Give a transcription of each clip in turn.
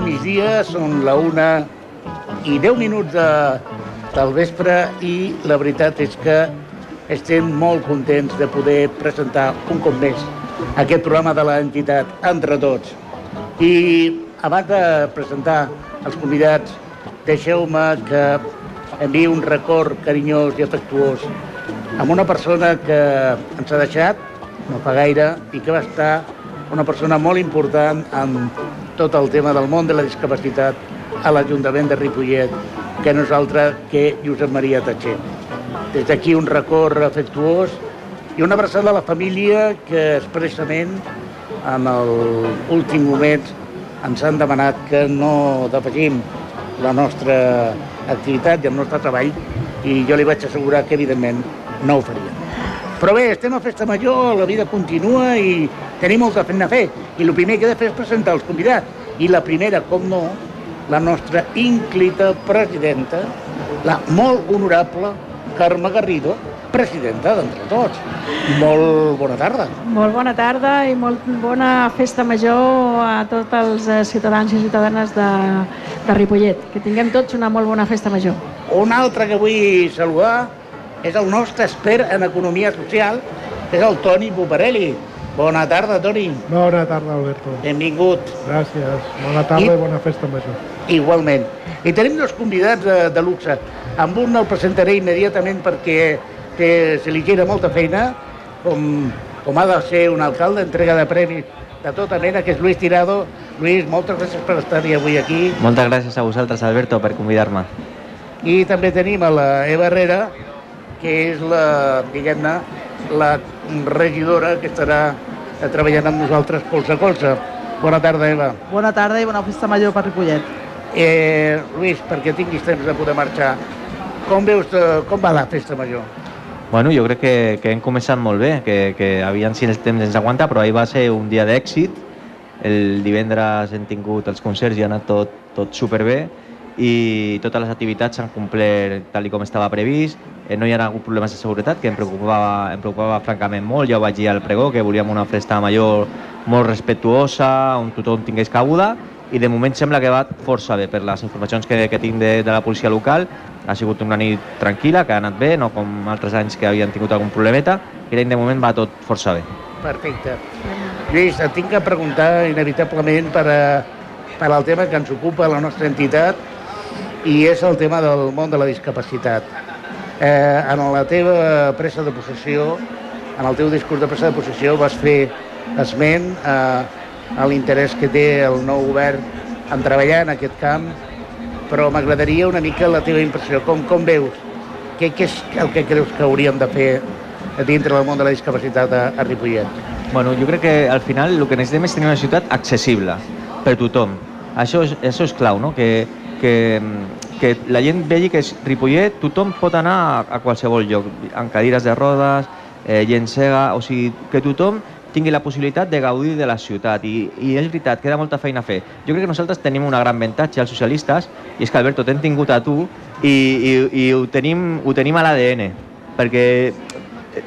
Bon migdia, són la una i 10 minuts de, del vespre i la veritat és que estem molt contents de poder presentar un cop més aquest programa de l'entitat Entre Tots. I abans de presentar els convidats, deixeu-me que enviï un record carinyós i afectuós amb una persona que ens ha deixat no fa gaire i que va estar una persona molt important en tot el tema del món de la discapacitat a l'Ajuntament de Ripollet, que no és altre que Josep Maria Tatxer. Des d'aquí un record afectuós i una abraçada a la família que expressament en l'últim moment ens han demanat que no defegim la nostra activitat i el nostre treball i jo li vaig assegurar que evidentment no ho faríem. Però bé, estem a Festa Major, la vida continua i tenim molta feina a fer. I el primer que he de fer és presentar els convidats. I la primera, com no, la nostra ínclita presidenta, la molt honorable Carme Garrido, presidenta d'Entre Tots. Molt bona tarda. Molt bona tarda i molt bona festa major a tots els eh, ciutadans i ciutadanes de, de Ripollet. Que tinguem tots una molt bona festa major. Un altre que vull saludar és el nostre expert en economia social, és el Toni Buparelli. Bona tarda, Toni. Bona tarda, Alberto. Benvingut. Gràcies. Bona tarda I, i bona festa major. Igualment. I tenim dos convidats de, de luxe. Amb un el presentaré immediatament perquè té, se li queda molta feina, com, com ha de ser un alcalde, entrega de premis de tota mena, que és Luis Tirado. Luis, moltes gràcies per estar-hi avui aquí. Moltes gràcies a vosaltres, Alberto, per convidar-me. I també tenim a la Eva Herrera, que és la, diguem-ne, la regidora que estarà treballant amb nosaltres colze a colze. Bona tarda, Eva. Bona tarda i bona festa major per Ripollet. Eh, Lluís, perquè tinguis temps de poder marxar, com veus, eh, com va la festa major? Bueno, jo crec que, que hem començat molt bé, que, que aviam si el temps ens aguanta, però ahir va ser un dia d'èxit. El divendres hem tingut els concerts i ha anat tot, tot superbé i totes les activitats s'han complert tal com estava previst, eh, no hi ha hagut problemes de seguretat que em preocupava, em preocupava francament molt, ja ho vaig dir al pregó que volíem una festa major molt respectuosa, on tothom tingués cabuda i de moment sembla que va força bé per les informacions que, que tinc de, de la policia local ha sigut una nit tranquil·la, que ha anat bé, no com altres anys que havien tingut algun problemeta, i de moment va tot força bé. Perfecte. Lluís, et tinc que preguntar inevitablement per, a, per al tema que ens ocupa la nostra entitat, i és el tema del món de la discapacitat. Eh, en la teva pressa de possessió, en el teu discurs de pressa de possessió, vas fer esment a, a l'interès que té el nou govern en treballar en aquest camp, però m'agradaria una mica la teva impressió. Com, com veus? Què, què és el que creus que hauríem de fer dintre del món de la discapacitat a, a Ripollet? Bueno, jo crec que al final el que necessitem és tenir una ciutat accessible per tothom. Això és, això és clau, no? que que, que la gent vegi que és Ripollet tothom pot anar a, a qualsevol lloc, amb cadires de rodes, eh, gent cega, o sigui, que tothom tingui la possibilitat de gaudir de la ciutat i, i és veritat, queda molta feina a fer. Jo crec que nosaltres tenim una gran avantatge als socialistes i és que Alberto t'hem tingut a tu i, i, i ho, tenim, ho tenim a l'ADN perquè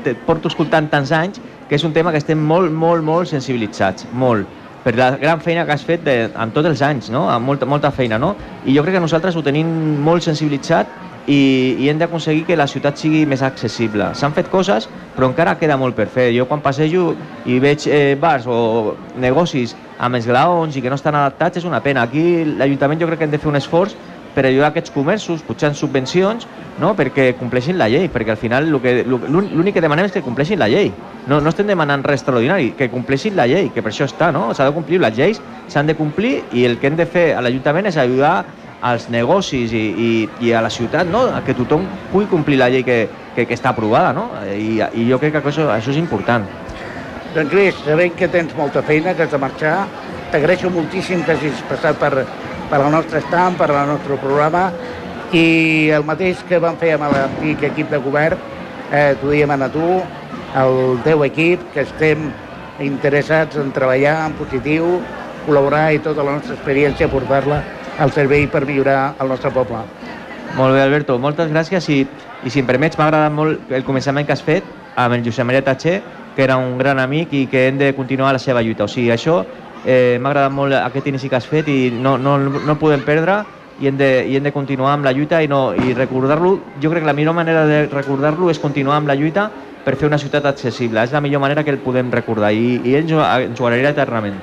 te porto escoltant tants anys que és un tema que estem molt, molt, molt sensibilitzats, molt per la gran feina que has fet de, en tots els anys, no? amb molta, molta feina. No? I jo crec que nosaltres ho tenim molt sensibilitzat i, i hem d'aconseguir que la ciutat sigui més accessible. S'han fet coses, però encara queda molt per fer. Jo quan passejo i veig eh, bars o negocis amb esglaons i que no estan adaptats és una pena. Aquí l'Ajuntament jo crec que hem de fer un esforç per ajudar aquests comerços, pujant subvencions, no? perquè compleixin la llei, perquè al final l'únic que demanem és que compleixin la llei. No, no estem demanant res extraordinari, que compleixin la llei, que per això està, no? S'ha de complir, les lleis s'han de complir i el que hem de fer a l'Ajuntament és ajudar als negocis i, i, i a la ciutat, no? Que tothom pugui complir la llei que, que, que està aprovada, no? I, I jo crec que això, això és important. Doncs Lluís, sabent que tens molta feina, que has de marxar, t'agraeixo moltíssim que hagis passat per, per al nostre estamp, per al nostre programa, i el mateix que vam fer amb l'antic equip de govern, eh, t'ho diem a tu, el teu equip, que estem interessats en treballar en positiu, col·laborar i tota la nostra experiència portar-la al servei per millorar el nostre poble. Molt bé, Alberto, moltes gràcies i, i si em permets, m'ha agradat molt el començament que has fet amb el Josep Maria Tatxer, que era un gran amic i que hem de continuar la seva lluita. O sigui, això Eh, M'ha agradat molt aquest inici que has fet i no, no, no el podem perdre i hem, de, i hem de continuar amb la lluita i, no, i recordar-lo. Jo crec que la millor manera de recordar-lo és continuar amb la lluita per fer una ciutat accessible. És la millor manera que el podem recordar i, i ho- ens ho agrairà eternament.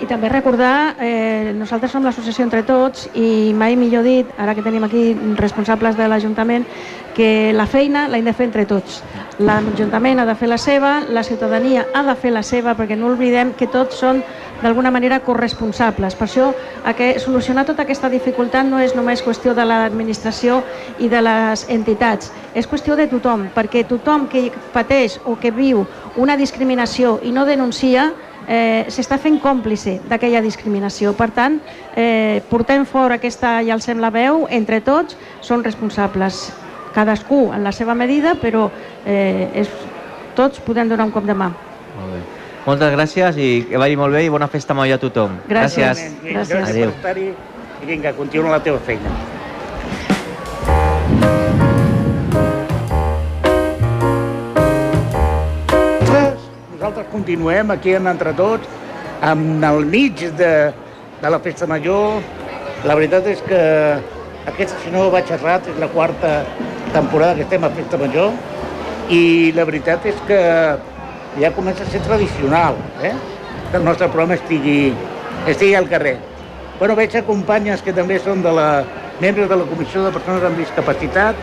I també recordar, eh, nosaltres som l'associació Entre Tots i mai millor dit, ara que tenim aquí responsables de l'Ajuntament, que la feina l'hem de fer entre tots. L'Ajuntament ha de fer la seva, la ciutadania ha de fer la seva, perquè no oblidem que tots són d'alguna manera corresponsables. Per això, que solucionar tota aquesta dificultat no és només qüestió de l'administració i de les entitats, és qüestió de tothom, perquè tothom que pateix o que viu una discriminació i no denuncia, eh, s'està fent còmplice d'aquella discriminació. Per tant, eh, portem fora aquesta i alcem la veu, entre tots són responsables, cadascú en la seva medida, però eh, és, tots podem donar un cop de mà. Molt bé. Moltes gràcies i que vagi molt bé i bona festa major a tothom. Gràcies. gràcies. Gràcies. Gràcies Adéu. vinga, continua la teva feina. Continuem aquí en Entre Tots, en el mig de, de la Festa Major. La veritat és que aquesta, si no vaig errat, és la quarta temporada que estem a Festa Major i la veritat és que ja comença a ser tradicional, eh? que el nostre programa estigui, estigui al carrer. Bueno, veig a companyes que també són de la, membres de la Comissió de Persones amb Discapacitat.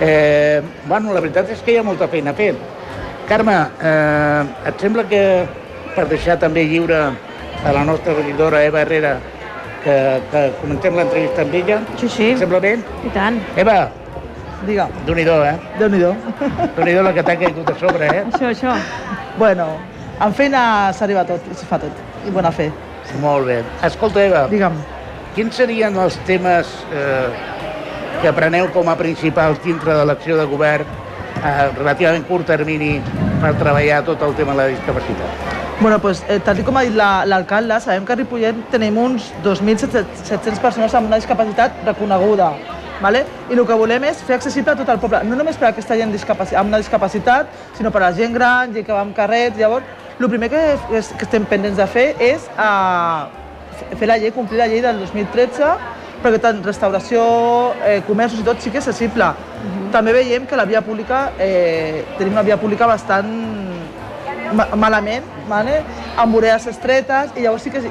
Eh, bueno, la veritat és que hi ha molta feina fent. Carme, eh, et sembla que per deixar també lliure a la nostra regidora Eva Herrera que, que comencem l'entrevista amb ella? Sí, sí, Et sembla bé? i tant. Eva, Digue, déu-n'hi-do, eh? Déu-n'hi-do. Déu-n'hi-do la que t'ha caigut a sobre, eh? Això, això. Bueno, amb feina s'arriba a tot i s'hi fa tot. I bona fe. Molt bé. Escolta, Eva, Digue'm. quins serien els temes eh, que preneu com a principals dintre de l'acció de govern a relativament curt termini per treballar tot el tema de la discapacitat? Bueno, pues, eh, tal com ha dit la- l'alcalde, sabem que a Ripollet tenim uns 2.700 persones amb una discapacitat reconeguda. Vale? I el que volem és fer accessible a tot el poble, no només per a aquesta gent amb una discapacitat, sinó per a la gent gran, gent que va amb carrets. Llavors, el primer que, és, que estem pendents de fer és uh, fer la llei, complir la llei del 2013, perquè tant restauració, eh, comerços i tot sí que és accessible. També veiem que la via pública, eh, tenim una via pública bastant ma- malament, vale? amb voreres estretes, i llavors sí que ja,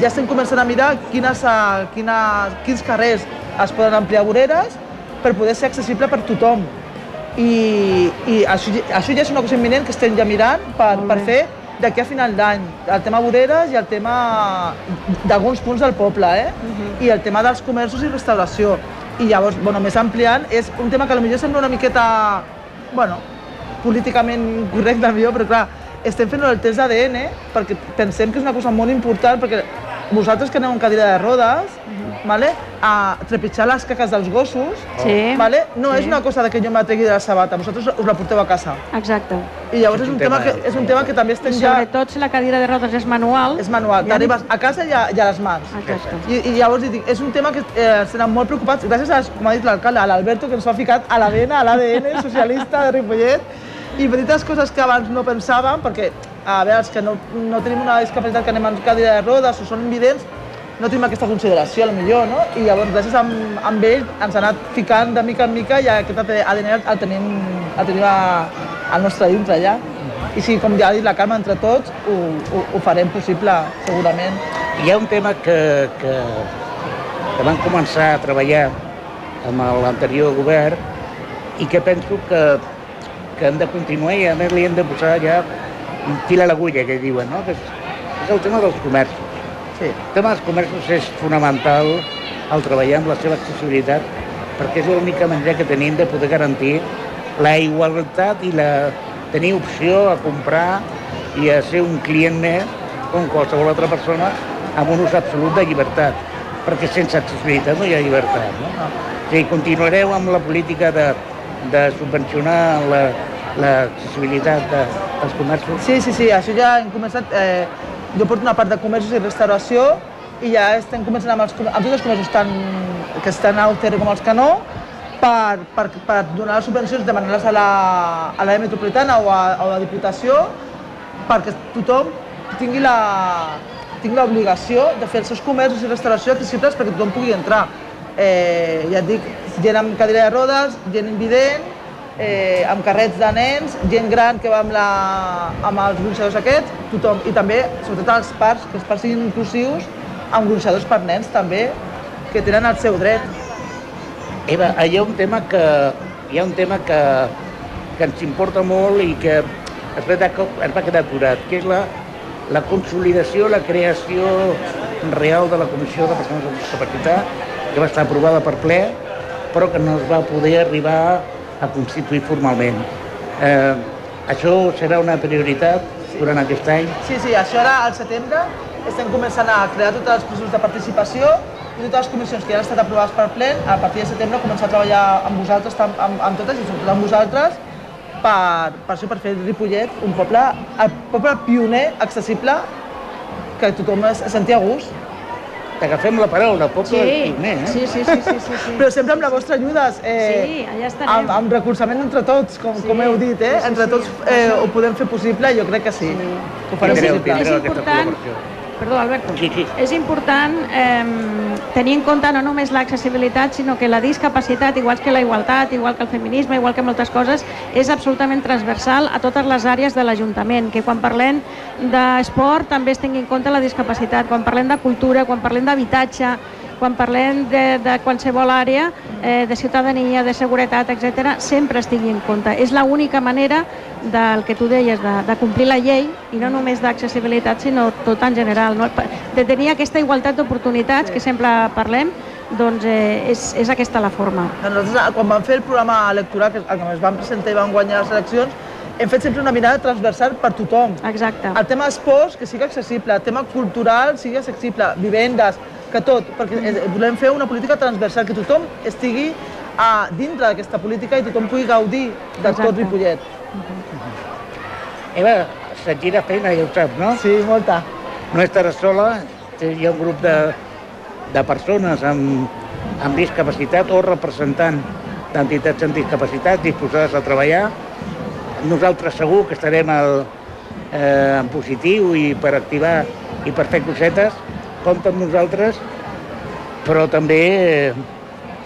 ja estem començant a mirar quines, uh, quines, quins carrers es poden ampliar voreres per poder ser accessible per tothom. I, i això, això ja és una cosa imminent que estem ja mirant per, per fer d'aquí a final d'any, el tema voreres i el tema d'alguns punts del poble, eh? I el tema dels comerços i restauració. I llavors, bueno, més ampliant, és un tema que potser sembla una miqueta, bueno, políticament correcte millor, però clar, estem fent el test d'ADN perquè pensem que és una cosa molt important, perquè vosaltres que aneu en cadira de rodes, vale? a trepitjar les caques dels gossos, Sí, vale? no sí. és una cosa de que jo me tregui de la sabata, vosaltres us la porteu a casa. Exacte. I llavors És és un tema, tema- que, és un tema que també I estem ja... sobretot si la cadira de rodes és manual. És manual, ja t'arribes a casa i a, i a les mans. Exacte. I, I llavors dic, és un tema que eh, estan molt preocupats, gràcies a, com ha dit l'alcalde, a l'Alberto, que ens ho ha ficat a la vena, a l'ADN socialista de Ripollet, i petites coses que abans no pensàvem, perquè, a veure, els que no, no tenim una discapacitat que anem en cadira de rodes o són invidents, no tenim aquesta consideració, a lo millor, no? I llavors, gràcies amb, amb ell, ens ha anat ficant de mica en mica i aquest ADN el tenim, el tenim a, al nostre dintre ja. I sí, com ja ha dit la Carme, entre tots, ho, ho, ho farem possible, segurament. Hi ha un tema que, que, que van començar a treballar amb l'anterior govern i que penso que, que hem de continuar i a més li hem de posar ja fil a l'agulla, que diuen, no? que és, el tema dels comerços. Sí. El tema dels comerços és fonamental el treballar amb la seva accessibilitat perquè és l'única manera que tenim de poder garantir la igualtat i la, tenir opció a comprar i a ser un client més com qualsevol altra persona amb un ús absolut de llibertat perquè sense accessibilitat no hi ha llibertat. No? O sigui, continuareu amb la política de, de subvencionar la- l'accessibilitat de, dels comerços? Sí, sí, sí, això ja hem començat... Eh, jo porto una part de comerços i restauració i ja estem començant amb, els, amb tots els comerços tant, que estan a UCR com els que no per, per, per donar les subvencions, demanar-les a la- a l'àrea metropolitana o a, a la Diputació perquè tothom tingui la tinc l'obligació de fer els seus comerços i restauració accessibles perquè tothom pugui entrar. Eh, ja et dic, gent amb cadira de rodes, gent invident, eh, amb carrets de nens, gent gran que va amb, la, amb els gronxadors aquests, tothom. I també, sobretot els parcs, que els parcs siguin inclusius, amb gronxadors per nens també, que tenen el seu dret. Eva, hi ha un tema que, hi ha un tema que, que ens importa molt i que es va, es va quedar aturat, que és la, la consolidació, la creació real de la Comissió de Persones amb Discapacitat, que va estar aprovada per ple, però que no es va poder arribar a constituir formalment. Eh, això serà una prioritat durant aquest any? Sí, sí, això ara al setembre estem començant a crear tots els processos de participació i totes les comissions que ja han estat aprovades per ple, a partir de setembre començar a treballar amb vosaltres, amb, amb, amb totes i sobretot amb vosaltres, per, per això, per fer Ripollet un poble, el poble pioner, accessible, que tothom es sentia a gust. T'agafem la paraula, poble Sí, pioner, eh? sí, sí, sí, sí, sí, sí. Però sempre amb la vostra ajuda, eh, Sí, allà estarem. amb, amb recolzament entre tots, com, Sí, com heu dit, eh? sí, sí, entre sí. tots eh, ho podem fer possible, jo crec que sí. Sí. Ho farem possible. És important-. Perdó, Alberto. Sí, sí. És important eh, tenir en compte no només l'accessibilitat, sinó que la discapacitat, igual que la igualtat, igual que el feminisme, igual que moltes coses, és absolutament transversal a totes les àrees de l'Ajuntament, que quan parlem d'esport també es tingui en compte la discapacitat, quan parlem de cultura, quan parlem d'habitatge, quan parlem de, de qualsevol àrea eh, de ciutadania, de seguretat, etc, sempre es tingui en compte. És l'única manera del que tu deies, de, de complir la llei, i no només d'accessibilitat, sinó tot en general. No? De tenir aquesta igualtat d'oportunitats que sempre parlem, doncs eh, és, és aquesta la forma. Nosaltres, eh, quan vam fer el programa electoral, que, que ens vam presentar i vam guanyar les eleccions, hem fet sempre una mirada transversal per tothom. Exacte. El tema esports, que sigui accessible, el tema cultural, sigui accessible, vivendes, que tot, perquè volem fer una política transversal, que tothom estigui a dintre d'aquesta política i tothom pugui gaudir de tot Exacte. Ripollet. Eva, se't gira feina, ja ho saps, no? Sí, molta. No estaràs sola, hi ha un grup de, de persones amb, amb discapacitat o representant d'entitats amb discapacitat disposades a treballar. Nosaltres segur que estarem al, eh, en positiu i per activar i per fer cosetes. Compta amb nosaltres, però també eh,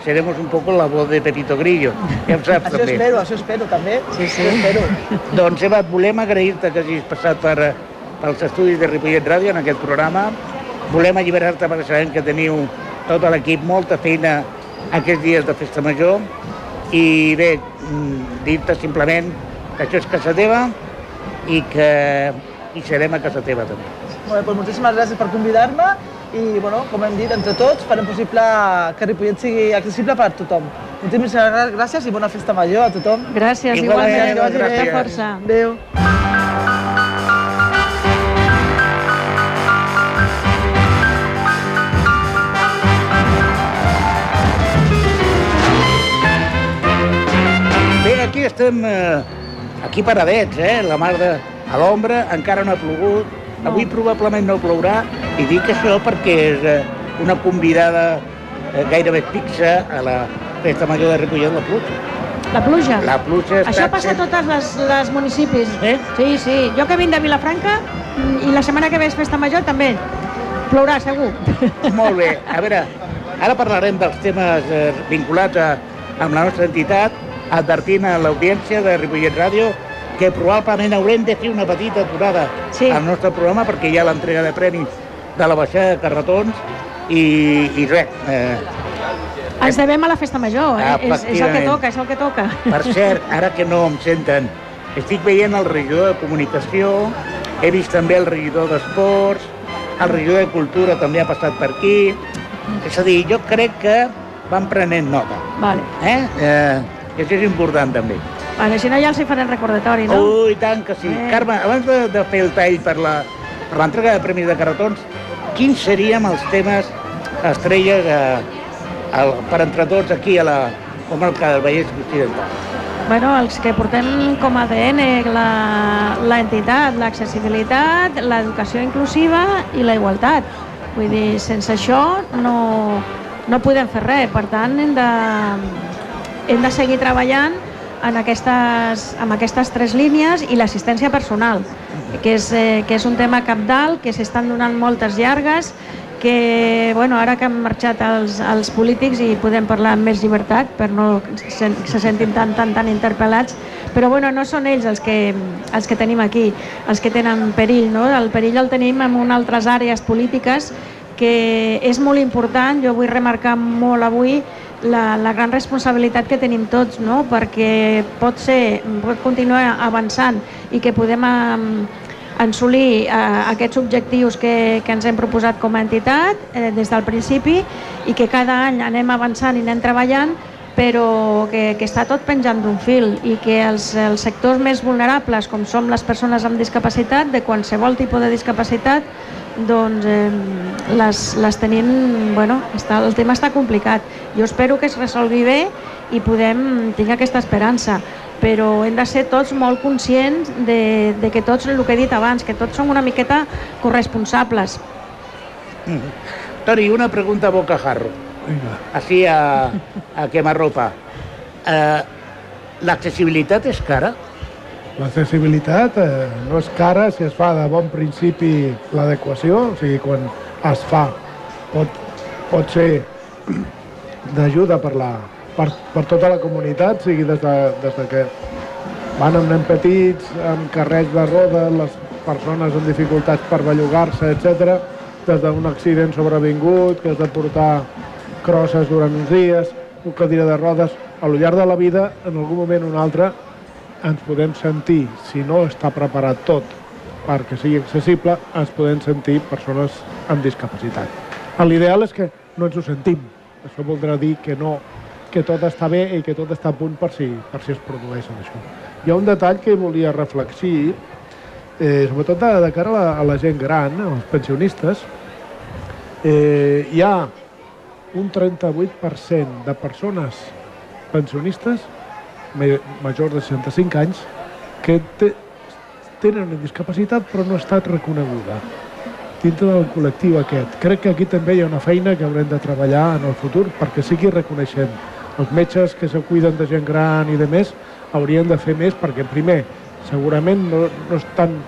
seremos un poco la voz de Pepito Grillo. Ja ho saps, Això també. espero, això espero també. Sí, sí. Espero. Doncs Eva, volem agrair-te que hagis passat per, eh, pels estudis de Ripollet Ràdio en aquest programa. Volem alliberar-te perquè sabem que teniu tot l'equip molta feina aquests dies de festa major i bé, mm, dir-te simplement que això és casa teva i que hi serem a casa teva també. Molt bé, doncs moltíssimes gràcies per convidar-me i, bueno, com hem dit, entre tots farem possible que Ripollet sigui accessible per tothom. Moltíssimes gràcies i bona festa major a tothom. Gràcies, Igualment, igualment. gràcies. Molta força. Adéu. Bé, aquí estem, eh, aquí paradets, eh? La mar de, a l'ombra, encara no ha plogut. Avui probablement no plourà i dic això perquè és eh, una convidada eh, gairebé fixa a la festa major de Ripollet, la pluja. La pluja. La pluja està Això passa a totes les, les municipis. Eh? Sí, sí. Jo que vinc de Vilafranca mm, i la setmana que ve és festa major també. Plourà, segur. Molt bé. A veure, ara parlarem dels temes eh, vinculats a, amb la nostra entitat, advertint a l'audiència de Ripollet Ràdio que probablement haurem de fer una petita aturada Sí. al nostre programa perquè hi ha l'entrega de premis de la baixada de carretons i, i res, eh, Ens devem a la festa major, eh? És, és el que toca, és el que toca. Per cert, ara que no em senten, estic veient el regidor de comunicació, he vist també el regidor d'esports, el regidor de cultura també ha passat per aquí. És a dir, jo crec que van prenent nota. Vale. Eh? eh això és important també. Vale, si no ja els hi farem recordatori, no? Ui, tant que sí. Eh. Carme, abans de, de fer el tall per la l'entrega de premis de carretons, quins seríem els temes estrella que, el, per entre tots aquí a la comarca del Vallès Occidental? Bueno, els que portem com a ADN la- l'entitat, l'accessibilitat, l'educació inclusiva i la igualtat. Vull dir, sense això no, no podem fer res. Per tant, hem de, hem de seguir treballant en aquestes, amb aquestes tres línies i l'assistència personal, que és, eh, que és un tema capdalt, que s'estan donant moltes llargues, que bueno, ara que han marxat els, els polítics i podem parlar amb més llibertat per no se, se sentin tan, tan, tan interpel·lats, però bueno, no són ells els que, els que tenim aquí, els que tenen perill. No? El perill el tenim en unes altres àrees polítiques que és molt important, jo vull remarcar molt avui la, la gran responsabilitat que tenim tots, no? perquè pot ser, pot continuar avançant i que podem assolir eh, aquests objectius que, que ens hem proposat com a entitat eh, des del principi i que cada any anem avançant i anem treballant però que, que està tot penjant d'un fil i que els, els sectors més vulnerables, com som les persones amb discapacitat, de qualsevol tipus de discapacitat, doncs eh, les, les tenim, bueno, està, el tema està complicat. Jo espero que es resolgui bé i podem tenir aquesta esperança, però hem de ser tots molt conscients de, de que tots, el que he dit abans, que tots som una miqueta corresponsables. Mm. Toni, una pregunta a bocajarro, así a, a quemarropa. Eh, L'accessibilitat és cara? L'accessibilitat eh, no és cara si es fa de bon principi l'adequació, o sigui, quan es fa pot, pot ser d'ajuda per, la, per, per tota la comunitat, sigui des de, des de que van amb nens petits, amb carrers de roda, les persones amb dificultats per bellugar-se, etc, des d'un accident sobrevingut, que has de portar crosses durant uns dies, un cadira de rodes, a lo llarg de la vida, en algun moment o un altre, ens podem sentir, si no està preparat tot perquè sigui accessible, ens podem sentir persones amb discapacitat. L'ideal és que no ens ho sentim. Això voldrà dir que no que tot està bé i que tot està a punt per si, per si es produeix això. Hi ha un detall que volia reflexir, eh, sobretot de, de cara a la, a la gent gran, als pensionistes. Eh, hi ha un 38% de persones pensionistes ma- majors de 65 anys que té, tenen una discapacitat però no ha estat reconeguda dintre del col·lectiu aquest. Crec que aquí també hi ha una feina que haurem de treballar en el futur perquè sigui reconeixent. Els metges que se cuiden de gent gran i de més haurien de fer més perquè, primer, segurament no, no estan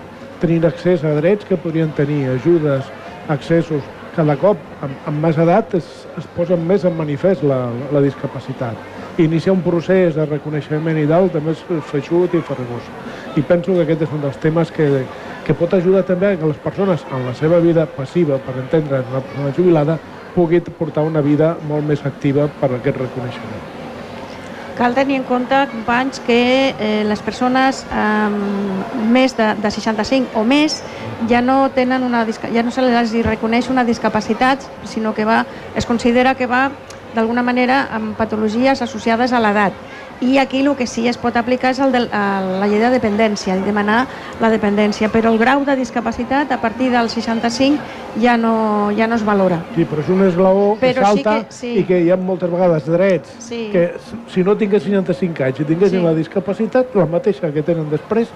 tenint accés a drets que podrien tenir, ajudes, accessos. Cada cop, amb, amb més edat, es, es posa més en manifest la, la discapacitat. Iniciar un procés de reconeixement i d'alt també és feixut i farragós. I penso que aquest és un dels temes que, que pot ajudar també a que les persones en la seva vida passiva, per entendre una persona jubilada, pugui portar una vida molt més activa per aquest reconeixement. Cal tenir en compte, companys, que eh, les persones amb més de, de 65 o més ja no tenen una ja no se les reconeix una discapacitat, sinó que va, es considera que va d'alguna manera amb patologies associades a l'edat. I aquí el que sí es pot aplicar és el de la llei de dependència, i demanar la dependència, però el grau de discapacitat a partir del 65 ja no, ja no es valora. Sí, però és un esglaó que Però sí salta que- sí. i que hi ha moltes vegades drets Sí. que si no tingués 65 anys i tinguessin Sí. la discapacitat, la mateixa que tenen després,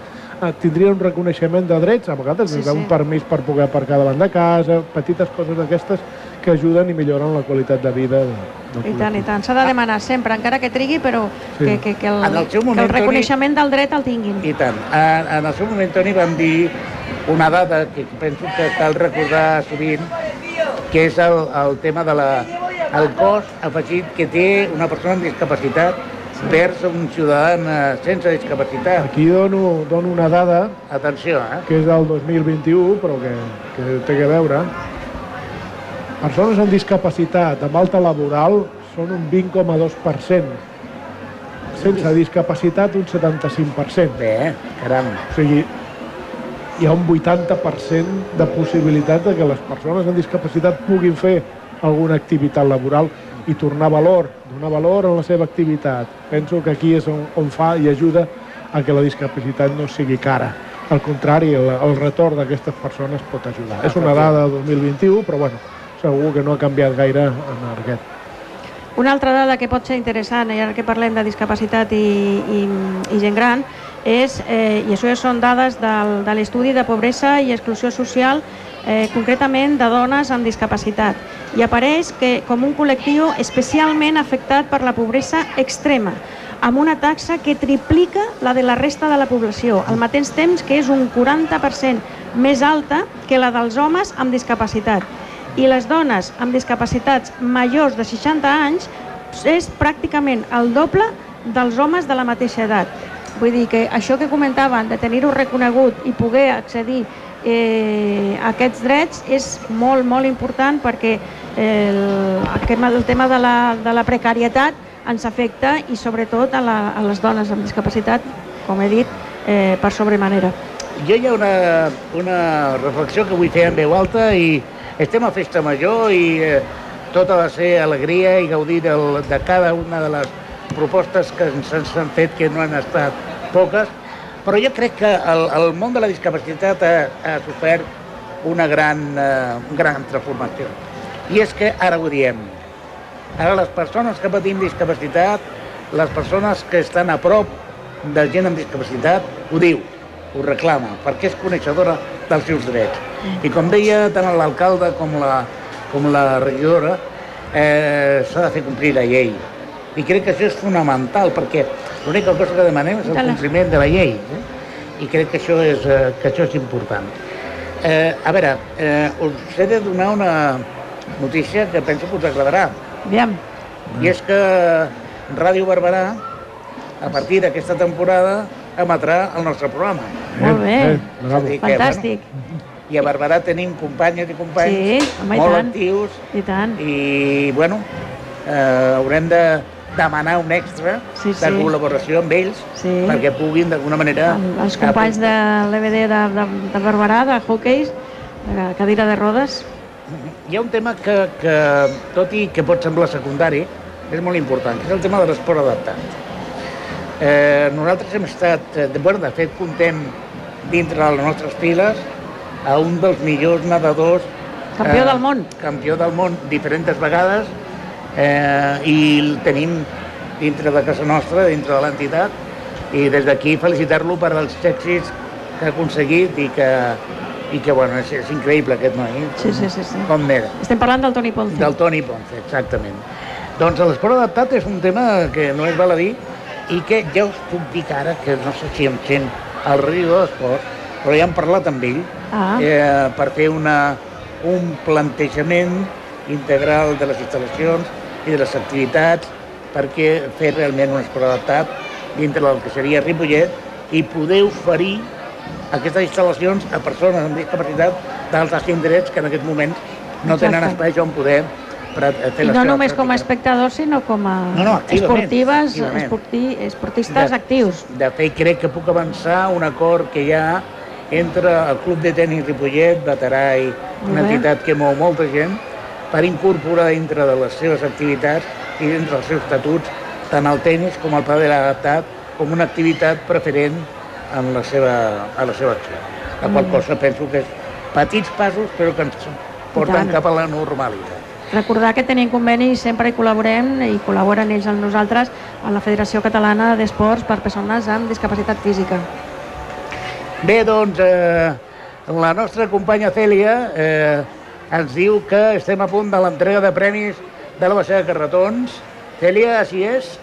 eh, tindrien un reconeixement de drets, a vegades Sí, des d'un sí. permís per poder aparcar davant de casa, petites coses d'aquestes que ajuden i milloren la qualitat de vida de, del I tant, i tant. S'ha de demanar sempre, encara que trigui, però Sí. que, que, que, el, En el seu que moment, el reconeixement del dret el tinguin. I tant. En, en el seu moment, Toni, vam dir una dada que penso que cal recordar sovint, que és el, el tema de la, el cost afegit que té una persona amb discapacitat vers un ciutadà sense discapacitat. Aquí dono, dono una dada Atenció, eh? que és del 2021, però que, que té que veure. Persones amb discapacitat amb alta laboral són un 20,2%. Sense discapacitat, un 75%. Bé, caram. O sigui, hi ha un 80% de possibilitat de que les persones amb discapacitat puguin fer alguna activitat laboral i tornar valor, donar valor a la seva activitat. Penso que aquí és on, on fa i ajuda a que la discapacitat no sigui cara. Al contrari, el, el retorn d'aquestes persones pot ajudar. És una dada del 2021, però bueno, segur que no ha canviat gaire en aquest. Una altra dada que pot ser interessant, i ara que parlem de discapacitat i, i, i gent gran, és, eh, i això són dades del, de l'estudi de pobresa i exclusió social, eh, concretament de dones amb discapacitat. I apareix que com un col·lectiu especialment afectat per la pobresa extrema, amb una taxa que triplica la de la resta de la població, al mateix temps que és un 40% més alta que la dels homes amb discapacitat. I les dones amb discapacitats majors de 60 anys és pràcticament el doble dels homes de la mateixa edat. Vull dir que això que comentaven de tenir-ho reconegut i poder accedir eh, a aquests drets és molt, molt important perquè el, el tema de la, de la precarietat ens afecta i sobretot a, la, a les dones amb discapacitat, com he dit, eh, per sobremanera. Jo hi ha una, una reflexió que vull fer en veu alta i estem a Festa Major i eh, tot ha de ser alegria i gaudir del, de cada una de les propostes que ens han fet, que no han estat poques, però jo crec que el, el món de la discapacitat ha, ha sofert una gran, eh, gran transformació. I és que ara ho diem, Ara les persones que patim discapacitat, les persones que estan a prop de gent amb discapacitat, ho diu, ho reclama, perquè és coneixedora dels seus drets. I com deia tant l'alcalde com la, com la regidora, eh, s'ha de fer complir la llei. I crec que això és fonamental, perquè l'única cosa que demanem és el compliment de la llei. Eh? I crec que això és, eh, que això és important. Eh, a veure, eh, us he de donar una notícia que penso que us agradarà. Aviam. I és que Ràdio Barberà, a partir d'aquesta temporada, emetrà el nostre programa. Molt bé. Eh, a dir que, Fantàstic. Bueno, I a Barberà tenim companyes i companys Sí, home, i molt tant. actius I tant. i, bueno, eh, haurem de demanar un extra Sí, de sí. col·laboració amb ells Sí. perquè puguin d'alguna manera... El- Els companys de l'EBD de, de, de Barberà, de hockey, de cadira de rodes, Hi ha un tema que, que, tot i que pot semblar secundari, és molt important, que és el tema de l'esport adaptat. Eh, nosaltres hem estat, eh, de, bueno, de fet, contem dintre de les nostres files a un dels millors nedadors... Campió del món. Campió del món diferents vegades eh, i el tenim dintre de casa nostra, dintre de l'entitat, i des d'aquí felicitar-lo per als èxits que ha aconseguit i que, i que bueno, és, és increïble aquest noi, Sí, sí, sí, sí. com n'era. Estem parlant del Toni Ponce. Del Toni Ponce, exactament. Doncs l'esport adaptat és un tema que no és baladí i que ja us puc dir que ara, que no sé si em sent el regidor d'esport, però ja hem parlat amb ell Ah. eh, per fer una, un plantejament integral de les instal·lacions i de les activitats perquè fer realment un esport adaptat dintre del que seria Ripollet i poder oferir aquestes instal·lacions a persones amb discapacitat d'altres indrets que en aquests moments no tenen Exacte. espai on poder pre- fer I no només com a pràctica. espectadors, sinó com a No, no, activament, esportives, activament. esporti, esportistes actius. De fet, crec que puc avançar un acord que hi ha entre el Club de Tenis Ripollet, Veterà i una entitat que mou molta gent, per incorporar dintre de les seves activitats i dintre dels seus estatuts tant el tenis com el padel adaptat com una activitat preferent en la seva, a la seva acció. La qual cosa penso que és petits passos però que ens porten cap a la normalitat. Recordar que tenim conveni i sempre hi col·laborem i col·laboren ells amb nosaltres a la Federació Catalana d'Esports per Persones amb Discapacitat Física. Bé, doncs, eh, la nostra companya Cèlia eh, ens diu que estem a punt de l'entrega de premis de la baixada de carretons. Cèlia, així és?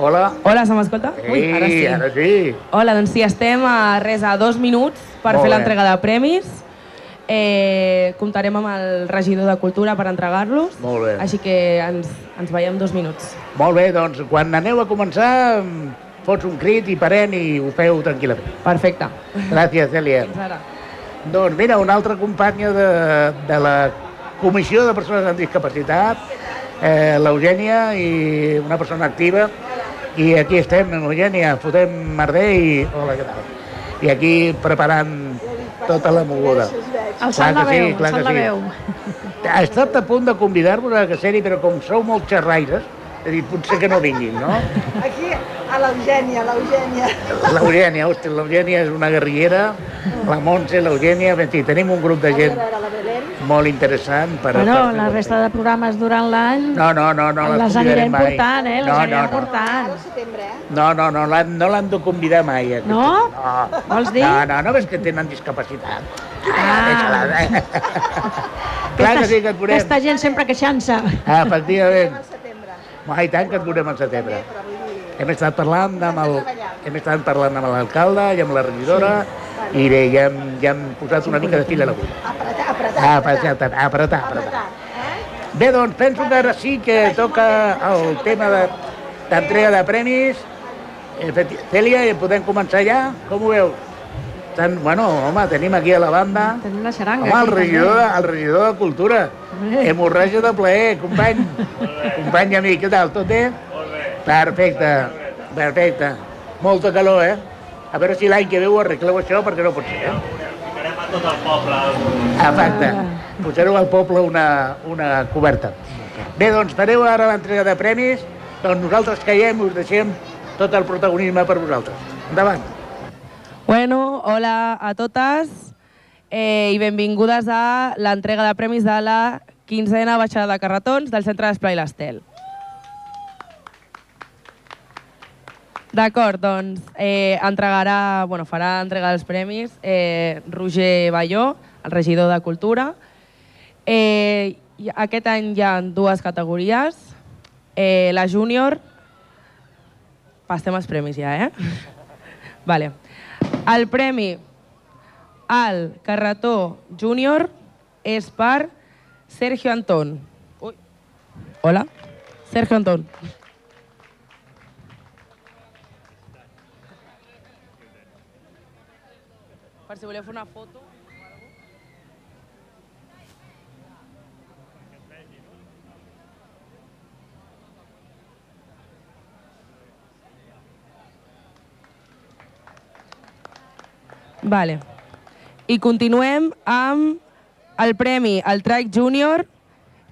Hola. Hola, se m'escolta? Ui, ara sí. ara sí. Hola, doncs sí, estem a res a dos minuts per Molt fer l'entrega de premis. Eh, comptarem amb el regidor de Cultura per entregar-los. Molt bé. Així que ens, ens veiem dos minuts. Molt bé, doncs, quan aneu a començar, fots un crit i parem i ho feu tranquil·lament. Perfecte. Gràcies, Cèlia. Fins ara. Doncs mira, una altra companya de, de la Comissió de Persones amb Discapacitat, eh, l'Eugènia, i una persona activa. I aquí estem, Eugènia, fotem merder i... Hola, què tal? I aquí preparant tota la moguda. Alçant la Clar que sí, veu, clar que alçant la sí. veu. Ha estat a punt de convidar-vos a que seri, però com sou molt xerraires, he dit, potser que no vinguin, no? Aquí, a l'Eugènia, l'Eugènia. L'Eugènia, hosti, l'Eugènia és una guerrillera, la Montse, l'Eugènia, en fi, tenim un grup de gent molt interessant per... Bueno, fer la resta de programes durant l'any No, no, no, no les, les anirem mai. portant, eh? Les no, anirem no, no. portant. No, no, no, l'han- no l'han de convidar mai. aquesta. No? No. Vols dir? No, no, no ves que tenen discapacitat. Ah. Deixa-la, eh? Clar que sí que et. Aquesta gent sempre queixant-se. Ah, efectivament. Ah, i tant que et veurem al setembre. hem estat parlant amb el, hem estat parlant amb l'alcalde i amb la regidora i bé, ja hem, ja hem posat una mica de fil a l'agulla. Apretar, apretar, Ah, apretar, apretar, apretar, apretar. Bé, doncs penso que ara sí que toca el tema de- d'entrega de, premis. Efecti- Cèlia, podem començar ja? Com ho veus? Tan, bueno, home, tenim aquí a la banda Tenim la xaranga. home, el regidor, el regidor de Cultura. Bé. Hemorràgia de plaer, company. company i amic, què tal? Tot bé? Perfecte, perfecte. Molta calor, eh? A veure si l'any que ve ho arregleu això, perquè no pot ser, eh? Ficarem a tot el poble. Exacte. Posareu al poble una, una coberta. Bé, doncs fareu ara l'entrega de premis, doncs nosaltres caiem i us deixem tot el protagonisme per vosaltres. Endavant. Bueno, hola a totes eh, i benvingudes a l'entrega de premis de la quinzena baixada de carretons del Centre d'Esplai l'Estel. D'acord, doncs eh, entregarà, bueno, farà entrega dels premis eh, Roger Balló, el regidor de Cultura. Eh, aquest any hi ha dues categories. Eh, la júnior, passem als premis ja, eh? Vale. El premi al carretó júnior és per Sergio Antón. Ui. Hola. Sergio Antón. Per si voleu fer una foto. Vale. I continuem amb el premi al Trike Júnior,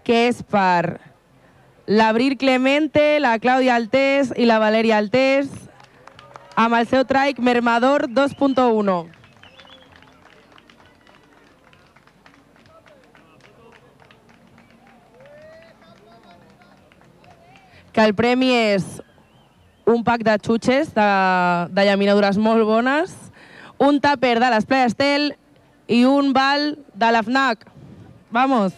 que és per l'Abril Clemente, la Clàudia Altés i la Valeria Altés, amb el seu trike Mermador 2.1. Que el premi és un pack de xutxes de, de llaminadures molt bones, un tàper de l'Esplai Estel i un bal de la FNAC. Vamos.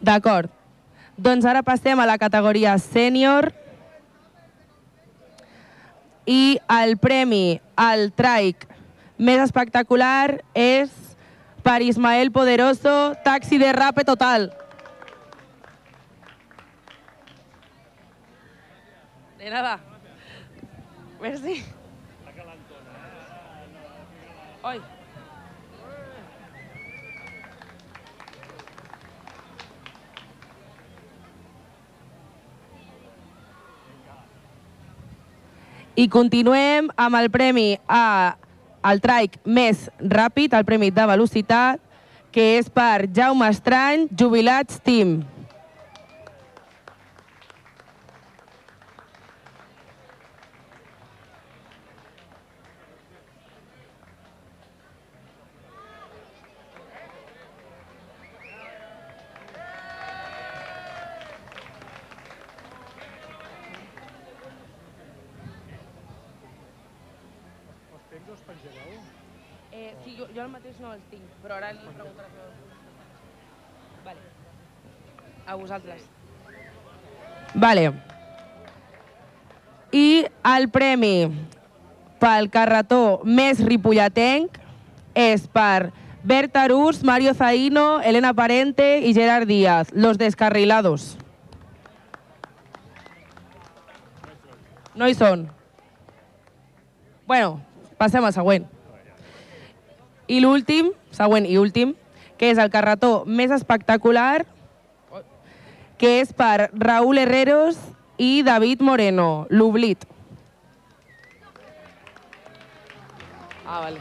D'acord. Doncs ara passem a la categoria sènior i el premi al traic més espectacular és per Ismael Poderoso, taxi de rape total. De nada. Merci. Oi. I continuem amb el premi a el traic més ràpid, el premi de velocitat, que és per Jaume Estrany, Jubilats Team. Jo, el mateix no els tinc, però ara li preguntaràs... a- Vale. A vosaltres. Vale. I el premi pel carretó més ripolletenc és per Berta Arús, Mario Zaino, Elena Parente i Gerard Díaz, los descarrilados. No hi són. Bueno, passem al següent. I l'últim, següent i últim, que és el carretó més espectacular, que és per Raúl Herreros i David Moreno, l'Oblit. Ah, vale.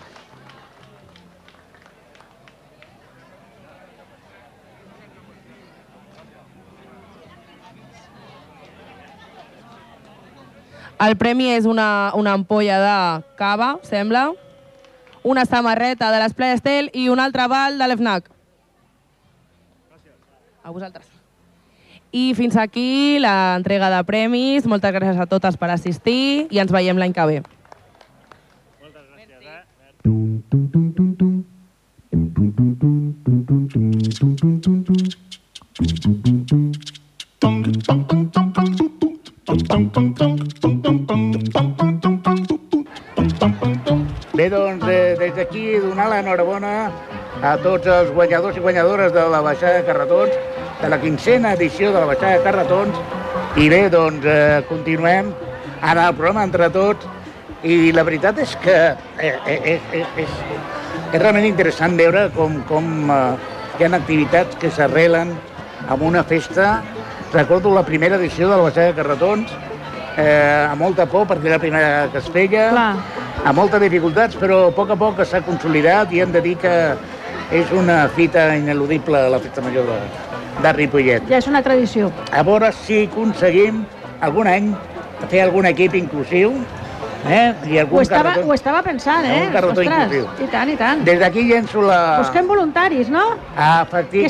El premi és una, una ampolla de cava, sembla, una samarreta de l'Esplai Estel i un altre val de l'EFNAC. A vosaltres. I fins aquí l'entrega de premis. Moltes gràcies a totes per assistir i ens veiem l'any que ve. Tum, tum, tum. Bé, doncs, eh, des d'aquí donar l'enhorabona a tots els guanyadors i guanyadores de la Baixada de Carretons, de la quincena edició de la Baixada de Carretons. I bé, doncs, eh, continuem en el programa entre tots. I la veritat és que eh, eh, eh, és, és, és realment interessant veure com, com eh, hi ha activitats que s'arrelen amb una festa. Recordo la primera edició de la Baixada de Carretons, eh, amb molta por perquè era la primera que es feia, Clar. Amb moltes dificultats, però a poc a poc s'ha consolidat i hem de dir que és una fita ineludible la festa major de, de Ripollet. Ja és una tradició. A veure si aconseguim algun any fer algun equip inclusiu eh? i Ho algun estava, carretó. ho estava pensant, eh? Un carretó inclusiu. I tant, i tant. Des d'aquí llenço la... Busquem voluntaris, no? Ah, efecti, Que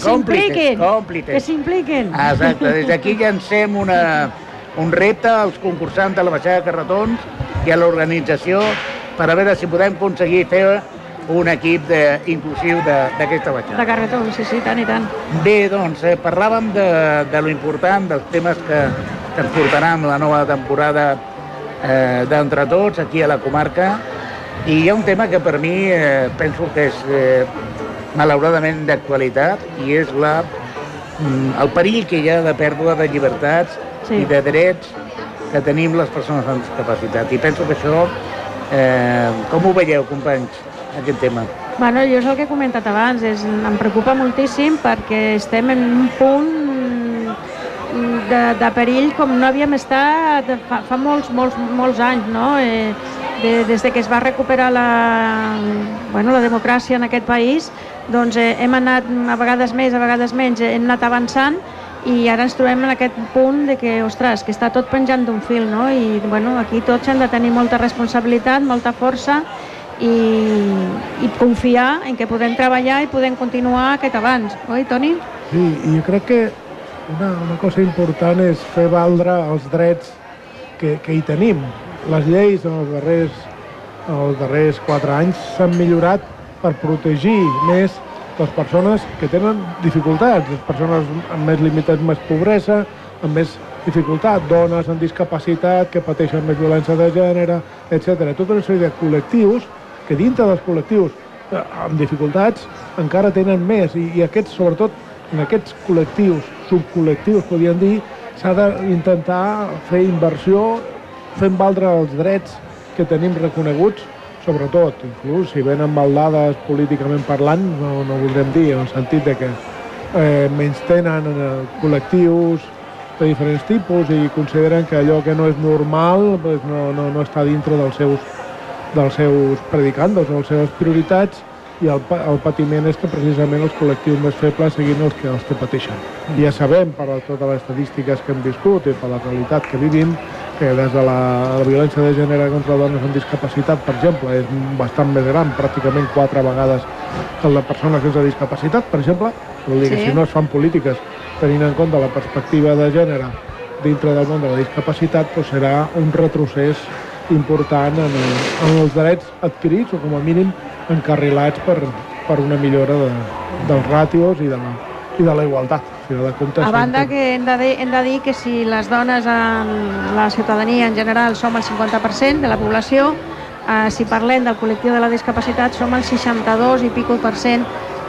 còmplices. Que. Ah, Exacte, des d'aquí llancem una, un repte als concursants de la Baixada de Carretons i a l'organització per a veure si podem aconseguir fer un equip de, inclusiu de- d'aquesta De baixada. carretó, sí, sí, tant i tant. Bé, doncs, eh, parlàvem de, de lo important, dels temes que, que ens portaran la nova temporada eh, d'Entre Tots, aquí a la comarca, i hi ha un tema que per mi eh, penso que és eh, malauradament d'actualitat, i és la, mm, el perill que hi ha de pèrdua de llibertats Sí. i de drets que tenim les persones amb discapacitat. I penso que això, eh, com ho veieu, companys, aquest tema? Bueno, jo és el que he comentat abans, és, em preocupa moltíssim perquè estem en un punt de, de perill com no havíem estat fa, fa molts, molts, molts anys, no? Eh, de, des de que es va recuperar la, bueno, la democràcia en aquest país, doncs eh, hem anat a vegades més, a vegades menys, hem anat avançant i ara ens trobem en aquest punt de que, ostres, que està tot penjant d'un fil, no? I, bueno, aquí tots hem de tenir molta responsabilitat, molta força i, i confiar en que podem treballar i podem continuar aquest abans, oi, Toni? Sí, i jo crec que una, una cosa important és fer valdre els drets que, que hi tenim. Les lleis en els darrers, en els darrers quatre anys s'han millorat per protegir més les persones que tenen dificultats, les persones amb més limitats, més pobresa, amb més dificultat, dones amb discapacitat que pateixen més violència de gènere, etc. Tota una sèrie de col·lectius que dintre dels col·lectius eh, amb dificultats encara tenen més i, i aquests, sobretot en aquests col·lectius, subcol·lectius, podríem dir, s'ha d'intentar fer inversió fent valdre els drets que tenim reconeguts, sobretot, inclús si venen maldades políticament parlant, no, no voldrem dir, en el sentit de que eh, menys tenen col·lectius de diferents tipus i consideren que allò que no és normal pues no, no, no està dintre dels seus, dels seus predicandos, de les seves prioritats i el, el patiment és que precisament els col·lectius més febles siguin els que, els que pateixen. I ja sabem, per totes les estadístiques que hem viscut i per la realitat que vivim, que des de la, la violència de gènere contra dones amb discapacitat, per exemple, és bastant més gran, pràcticament quatre vegades que el de persones sense discapacitat, per exemple. Vol dir que Sí. si no es fan polítiques tenint en compte la perspectiva de gènere dintre del món de la discapacitat, doncs serà un retrocés important en, en els drets adquirits o com a mínim encarrilats per, per una millora de, dels ràtios i de la, i de la igualtat. Al final de comptes, A banda que hem de, dir, hem de dir que si les dones en la ciutadania en general som el 50% de la població, eh, si parlem del col·lectiu de la discapacitat som el 62 i pico per cent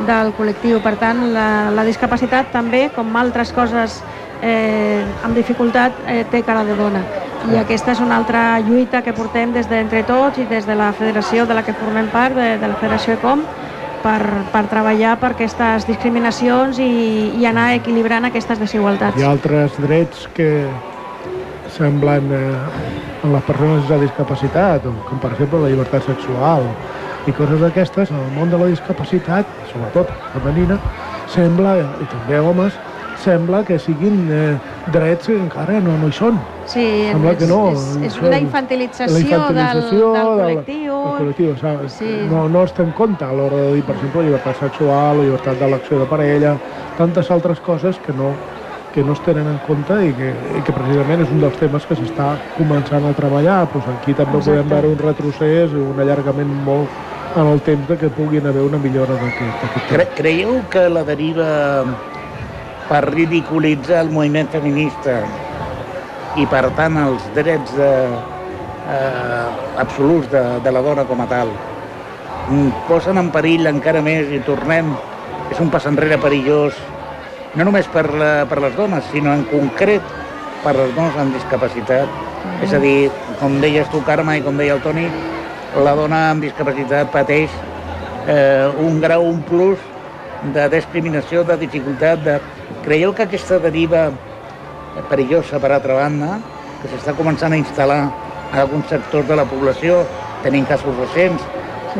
del col·lectiu. Per tant, la, la discapacitat també, com altres coses eh, amb dificultat, eh, té cara de dona. I aquesta és una altra lluita que portem des d'entre tots i des de la federació de la que formem part, de, de la Federació ECOM, per, per treballar per aquestes discriminacions i, i anar equilibrant aquestes desigualtats. Hi ha altres drets que semblen eh, en les persones sense discapacitat, com per exemple la llibertat sexual i coses d'aquestes, en el món de la discapacitat, sobretot femenina, sembla, i també homes, sembla que siguin eh, drets que encara no, no hi són. Sí, Sembla que no. és, és la infantilització, la infantilització del, del del- col·lectiu. del col·lectiu saps? Sí. No, no es té en compte a l'hora de dir, per exemple, llibertat sexual llibertat d'elecció de parella, tantes altres coses que no, que no es tenen en compte i que, i que precisament és un dels temes que s'està començant a treballar. Pues aquí també Exacte. podem veure un retrocés un allargament molt en el temps de que puguin haver una millora d'aquest d'aquest tema. Cre creieu que la deriva per ridiculitzar el moviment feminista i, per tant, els drets de, eh, absoluts de, de la dona com a tal. Mm, Posen en perill encara més i tornem... És un pas enrere perillós, no només per, la, per les dones, sinó en concret per les dones amb discapacitat. És a dir, com deies tu, Carme, i com deia el Toni, la dona amb discapacitat pateix eh, un grau, un plus de discriminació, de dificultat. De... Creieu que aquesta deriva perillosa, per altra banda, que s'està començant a instal·lar en alguns sectors de la població, tenim casos recents,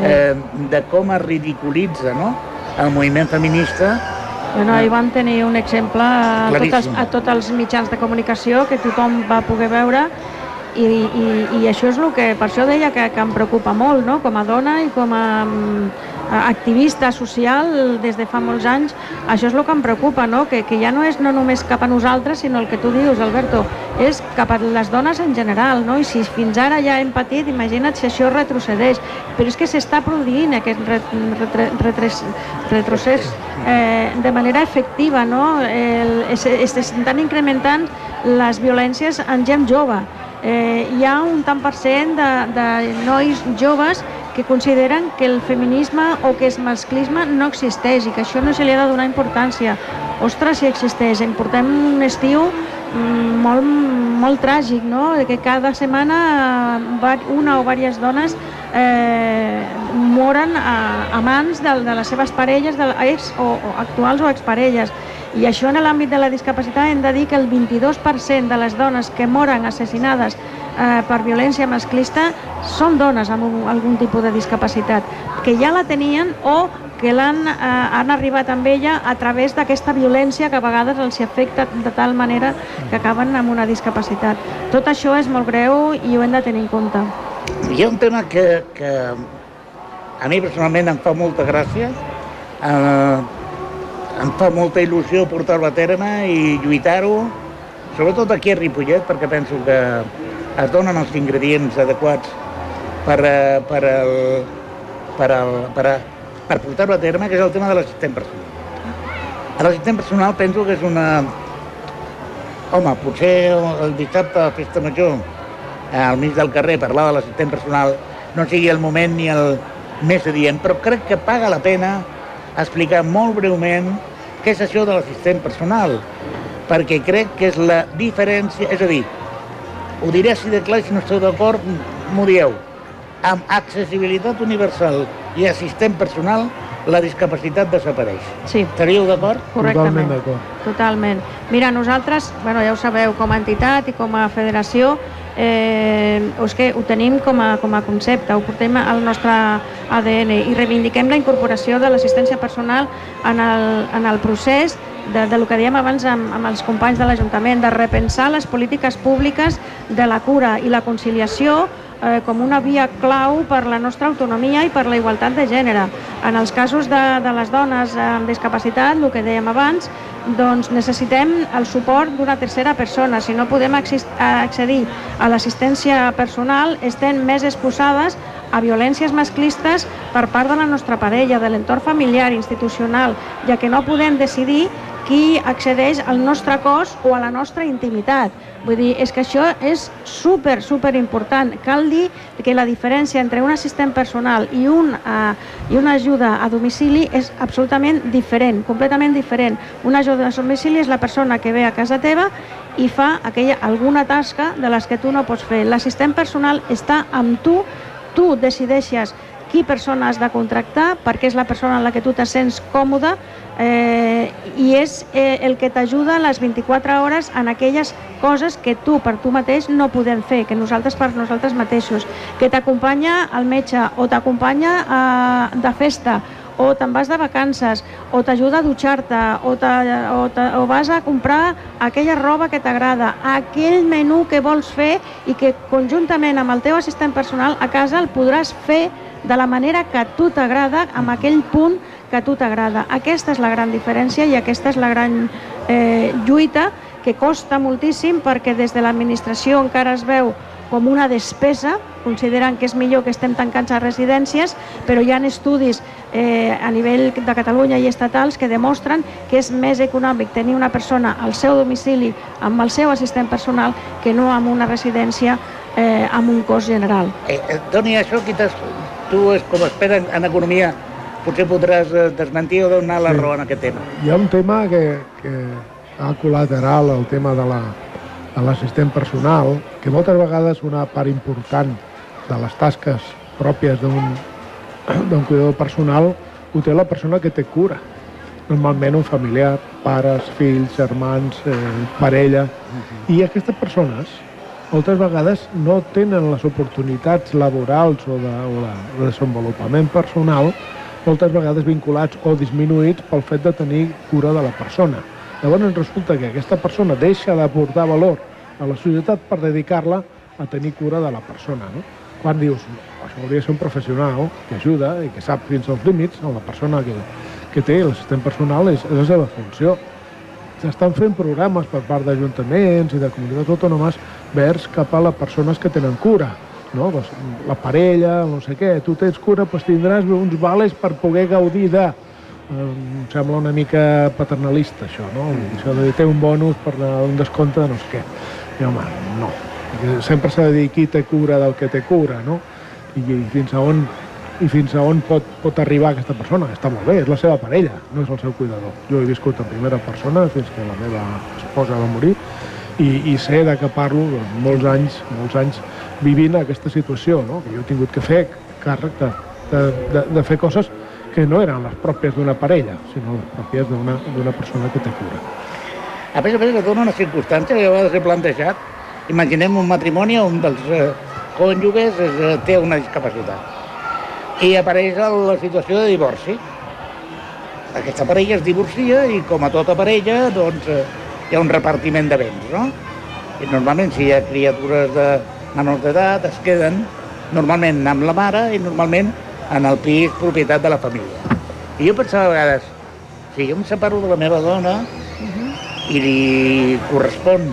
eh, de com es ridiculitza no? el moviment feminista Bueno, ahir vam tenir un exemple a Claríssim. a tots els mitjans de comunicació que tothom va poder veure i, i, i això és el que, per això deia que, que em preocupa molt, no? com a dona i com a, mm, a activista social des de fa molts anys, això és el que em preocupa, no? Que, que ja no és no només cap a nosaltres, sinó el que tu dius, Alberto, és cap a les dones en general, no? i si fins ara ja hem patit, imagina't si això retrocedeix, però és que s'està produint aquest re, retre, retres, retrocés eh, de manera efectiva, no? El, es, es estan incrementant les violències en gent jove. Eh, hi ha un tant per cent de, de nois joves que consideren que el feminisme o que el masclisme no existeix i que això no se li ha de donar importància. Ostres, si existeix, em portem un estiu mm, molt, molt tràgic, no? Que cada setmana eh, una o diverses dones eh, moren a, a mans de, de les seves parelles, de ex o, o actuals o exparelles. I això en l'àmbit de la discapacitat hem de dir que el 22% de les dones que moren assassinades eh, per violència masclista són dones amb un, algun tipus de discapacitat, que ja la tenien o que l'han eh, han arribat amb ella a través d'aquesta violència que a vegades els afecta de tal manera que acaben amb una discapacitat. Tot això és molt greu i ho hem de tenir en compte. Hi ha un tema que, que a mi personalment em fa molta gràcia, eh, em fa molta il·lusió portar-ho a terme i lluitar-ho, sobretot aquí a Ripollet, perquè penso que es donen els ingredients adequats per, eh, per, el, per, el, per, per portar-ho a terme, que és el tema de l'assistent personal. L'assistent personal penso que és una... Home, potser el dissabte a Festa Major eh, al mig del carrer parlar de l'assistent personal no sigui el moment ni el més adient, però crec que paga la pena explicar molt breument què és això de l'assistent personal, perquè crec que és la diferència, és a dir, ho diré així de clar, si no esteu d'acord, m'ho dieu. Amb accessibilitat universal i assistent personal, la discapacitat desapareix. Sí. Estaríeu d'acord? Correctament. Totalment d'acord. Totalment. Mira, nosaltres, bueno, ja ho sabeu, com a entitat i com a federació, eh, és que ho tenim com a, com a concepte, ho portem al nostre ADN i reivindiquem la incorporació de l'assistència personal en el, en el procés de, de lo que dèiem abans amb, amb els companys de l'Ajuntament, de repensar les polítiques públiques de la cura i la conciliació eh, com una via clau per la nostra autonomia i per la igualtat de gènere. En els casos de, de les dones amb discapacitat, el que dèiem abans, doncs necessitem el suport d'una tercera persona. Si no podem accedir a l'assistència personal, estem més exposades a violències masclistes per part de la nostra parella, de l'entorn familiar, institucional, ja que no podem decidir qui accedeix al nostre cos o a la nostra intimitat. Vull dir, és que això és super, super important. Cal dir que la diferència entre un assistent personal i, un, uh, i una ajuda a domicili és absolutament diferent, completament diferent. Una ajuda a domicili és la persona que ve a casa teva i fa aquella, alguna tasca de les que tu no pots fer. L'assistent personal està amb tu, tu decideixes qui persona has de contractar perquè és la persona en la que tu te sents còmode eh, i és eh, el que t'ajuda les 24 hores en aquelles coses que tu per tu mateix no podem fer, que nosaltres per nosaltres mateixos, que t'acompanya al metge o t'acompanya eh, de festa o te'n vas de vacances, o t'ajuda a dutxar-te, o, te- o, te- o vas a comprar aquella roba que t'agrada, aquell menú que vols fer i que conjuntament amb el teu assistent personal a casa el podràs fer de la manera que a tu t'agrada, amb aquell punt que a tu t'agrada. Aquesta és la gran diferència i aquesta és la gran eh, lluita que costa moltíssim perquè des de l'administració encara es veu com una despesa, consideren que és millor que estem tancats a residències, però hi ha estudis eh, a nivell de Catalunya i estatals que demostren que és més econòmic tenir una persona al seu domicili amb el seu assistent personal que no amb una residència eh, amb un cost general. Eh, eh, Toni, això que t'has- tu, és com espera en, en economia, potser podràs eh, desmentir o donar la Sí. raó en aquest tema. Hi ha un tema que, que ha col·lateral, el tema de la de l'assistent personal, que moltes vegades una part important de les tasques pròpies d'un cuidador personal ho té la persona que té cura. Normalment un familiar, pares, fills, germans, eh, parella. I aquestes persones moltes vegades no tenen les oportunitats laborals o de, o de desenvolupament personal moltes vegades vinculats o disminuïts pel fet de tenir cura de la persona. Llavors resulta que aquesta persona deixa d'aportar valor a la societat per dedicar-la a tenir cura de la persona. No? Quan dius, això hauria de ser un professional que ajuda i que sap fins als límits, la persona que, que té l'assistent personal és, és la seva funció. S'estan fent programes per part d'ajuntaments i de comunitats autònomes vers cap a les persones que tenen cura. No? Pues, la parella, no sé què, tu tens cura, doncs tindràs uns vales per poder gaudir de... Em sembla una mica paternalista, això, no? Això de dir, té un bonus per un descompte de no sé què. I, home, no. Sempre s'ha de dir qui té cura del que té cura, no? I, i fins a on i fins a on pot, pot arribar aquesta persona. Està molt bé, és la seva parella, no és el seu cuidador. Jo he viscut en primera persona fins que la meva esposa va morir i, i sé de què parlo doncs, molts anys, molts anys vivint aquesta situació, no? que jo he tingut que fer càrrec de, de, de, de fer coses que no eren les pròpies d'una parella, sinó les pròpies d'una persona que té cura. A més a més, es dona una circumstància que a vegades he plantejat. Imaginem un matrimoni on dels eh, cònjuges eh, té una discapacitat i apareix la situació de divorci. Aquesta parella es divorcia i, com a tota parella, doncs, eh, hi ha un repartiment de béns, no? I normalment, si hi ha criatures de menors d'edat, es queden normalment amb la mare i normalment en el pis propietat de la família. I jo pensava a vegades, si jo em separo de la meva dona i li correspon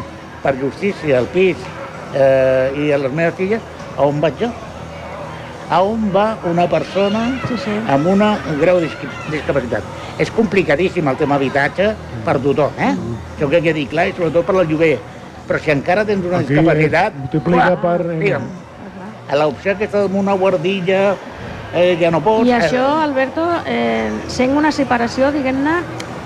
per justícia el pis eh, i a les meves filles, a on vaig jo? A on va una persona Sí, sí. amb una un disca- discapacitat? És complicadíssim el tema habitatge per tothom, eh? Això que quedi clar, i sobretot per al lloguer. Però si encara tens una Aquí, discapacitat... eh, multiplica per- Digue'm, a l'opció aquesta amb una guardilla eh, ja no pots... I això, Alberto, eh, sent una separació, diguem-ne,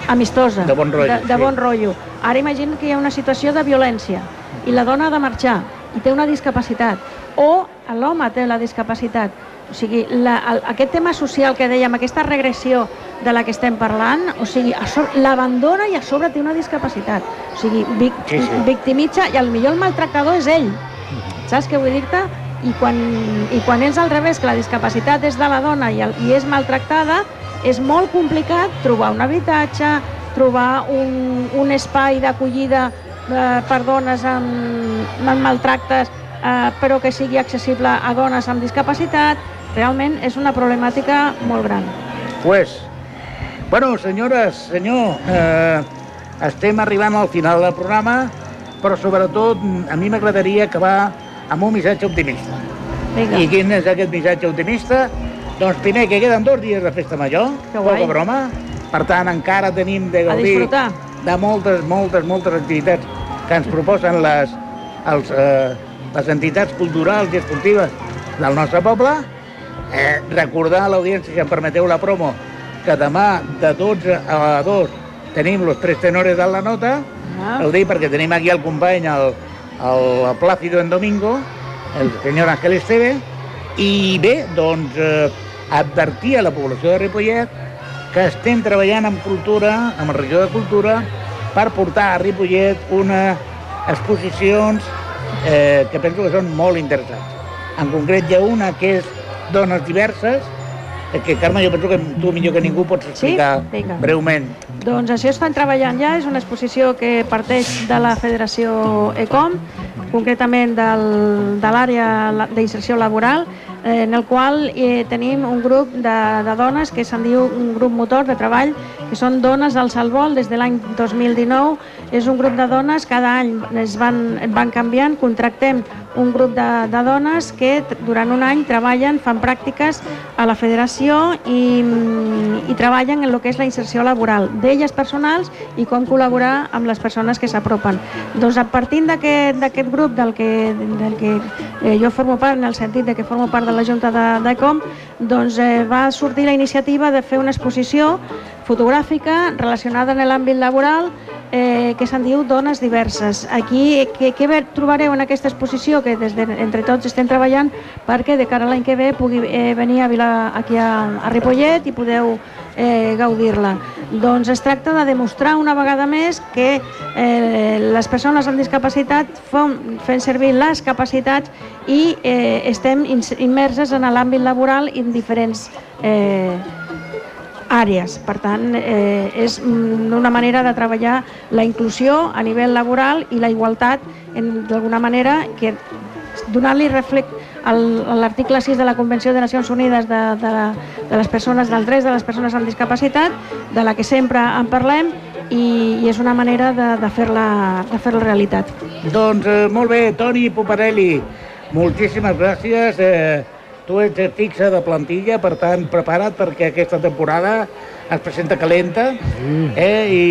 amistosa. De bon rotllo, De, de sí. bon rotllo. Ara imagina que hi ha una situació de violència i la dona ha de marxar i té una discapacitat o l'home té la discapacitat. O sigui, la, el, aquest tema social que dèiem, aquesta regressió de la que estem parlant, o sigui, a l'abandona i a sobre té una discapacitat. O sigui, vic, Sí, sí. victimitza i al millor el maltractador és ell. Saps què vull dir-te? I quan, I quan és al revés, que la discapacitat és de la dona i, el, i és maltractada, és molt complicat trobar un habitatge, trobar un, un espai d'acollida eh, per dones amb, amb maltractes, eh, però que sigui accessible a dones amb discapacitat. Realment és una problemàtica molt gran. Pues, bueno, senyores, senyor, eh, estem arribant al final del programa, però sobretot a mi m'agradaria acabar amb un missatge optimista. Vinga. I quin és aquest missatge optimista? Doncs primer, que queden dos dies de festa major, poca broma, per tant encara tenim de gaudir de moltes, moltes, moltes activitats que ens proposen les, els, eh, les entitats culturals i esportives del nostre poble. Eh, recordar a l'audiència, si em permeteu la promo, que demà de 12 a 2 tenim los tres tenores de la nota, Ah. ho dic perquè tenim aquí el company, el, el Plácido en Domingo, el senyor Ángel Esteve, i bé, doncs, eh, advertir a la població de Ripollet que estem treballant amb cultura, amb la regió de cultura, per portar a Ripollet unes exposicions eh, que penso que són molt interessants. En concret hi ha una que és dones diverses, que Carme jo penso que tu millor que ningú pots explicar Vinga. breument. Doncs això estan treballant ja, és una exposició que parteix de la Federació ECOM, concretament del, de l'àrea d'inserció laboral. eh, en el qual eh, tenim un grup de, de dones que se'n diu un grup motor de treball, que són dones al Salvol des de l'any 2019. És un grup de dones, cada any es van, van canviant, contractem un grup de, de dones que durant un any treballen, fan pràctiques a la federació i, mm, i treballen en el que és la inserció laboral d'elles personals i com col·laborar amb les persones que s'apropen. Doncs a partir d'aquest grup del que, del que eh, jo formo part, en el sentit de que formo part de la Junta de, de Com, doncs eh, va sortir la iniciativa de fer una exposició fotogràfica relacionada en l'àmbit laboral eh, que se'n diu Dones Diverses. Aquí, què, què trobareu en aquesta exposició que des de, entre tots estem treballant perquè de cara a l'any que ve pugui eh, venir a Vila, aquí a, a Ripollet i podeu eh, gaudir-la. Doncs es tracta de demostrar una vegada més que eh, les persones amb discapacitat fem, fent servir les capacitats i eh, estem immerses en l'àmbit laboral en diferents eh, àrees. Per tant, eh, és mm, una manera de treballar la inclusió a nivell laboral i la igualtat d'alguna manera que donant-li reflex a l'article 6 de la Convenció de Nacions Unides de, de, de les persones, dels drets de les persones amb discapacitat, de la que sempre en parlem i, i és una manera de, de fer-la fer realitat. Doncs eh, molt bé, Toni Poparelli, moltíssimes gràcies. Eh, tu ets fixa de plantilla, per tant, prepara't perquè aquesta temporada es presenta calenta eh, i,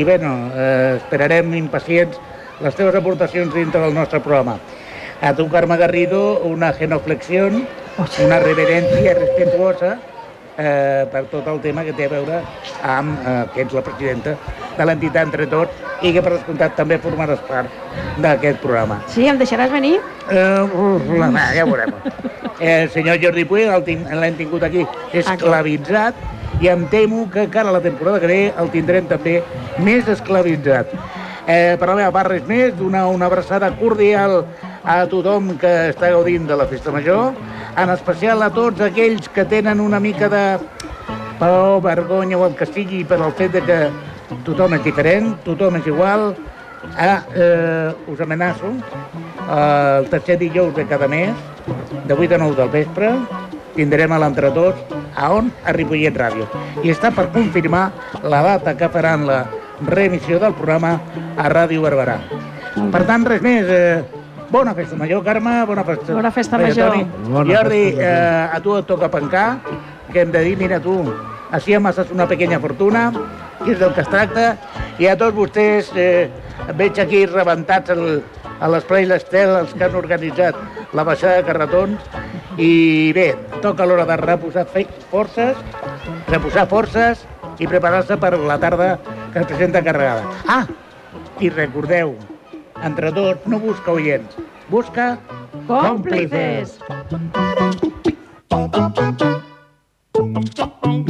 i bé, no, eh, esperarem impacients les teves aportacions dintre del nostre programa. A tu, Carme Garrido, una genoflexión, una reverencia respetuosa eh, per tot el tema que té a veure amb eh, que ets la presidenta de l'entitat Entre Tots i que per descomptat també formaràs part d'aquest programa. Sí, em deixaràs venir? Eh, la, mà, ja veurem. Eh, el senyor Jordi Puig l'hem tingut aquí esclavitzat i em temo que encara la temporada que ve el tindrem també més esclavitzat. Eh, per la meva part, res més, donar una abraçada cordial a tothom que està gaudint de la Festa Major, en especial a tots aquells que tenen una mica de por, vergonya o el que sigui per al fet de que tothom és diferent, tothom és igual. Ah, eh, us amenaço, el tercer dijous de cada mes, de 8 a 9 del vespre, tindrem a l'Entretós, a on? A Ripollet Ràdio. I està per confirmar la data que faran la reemissió del programa a Ràdio Barberà. Per tant, res més. Eh, bona festa major, Carme. Bona festa, Bona festa major. Toni. Bona Jordi, eh, a tu et toca pencar, que hem de dir, mira tu, així amasses una pequeña fortuna, que és del que es tracta, i a tots vostès eh, veig aquí rebentats el, a l'esplai l'Estel, els que han organitzat la baixada de carretons, i bé, toca l'hora de reposar forces, reposar forces i preparar-se per la tarda que es presenta carregada. Ah, i recordeu, entre tots, no busca oients, busca Còmplices! Thank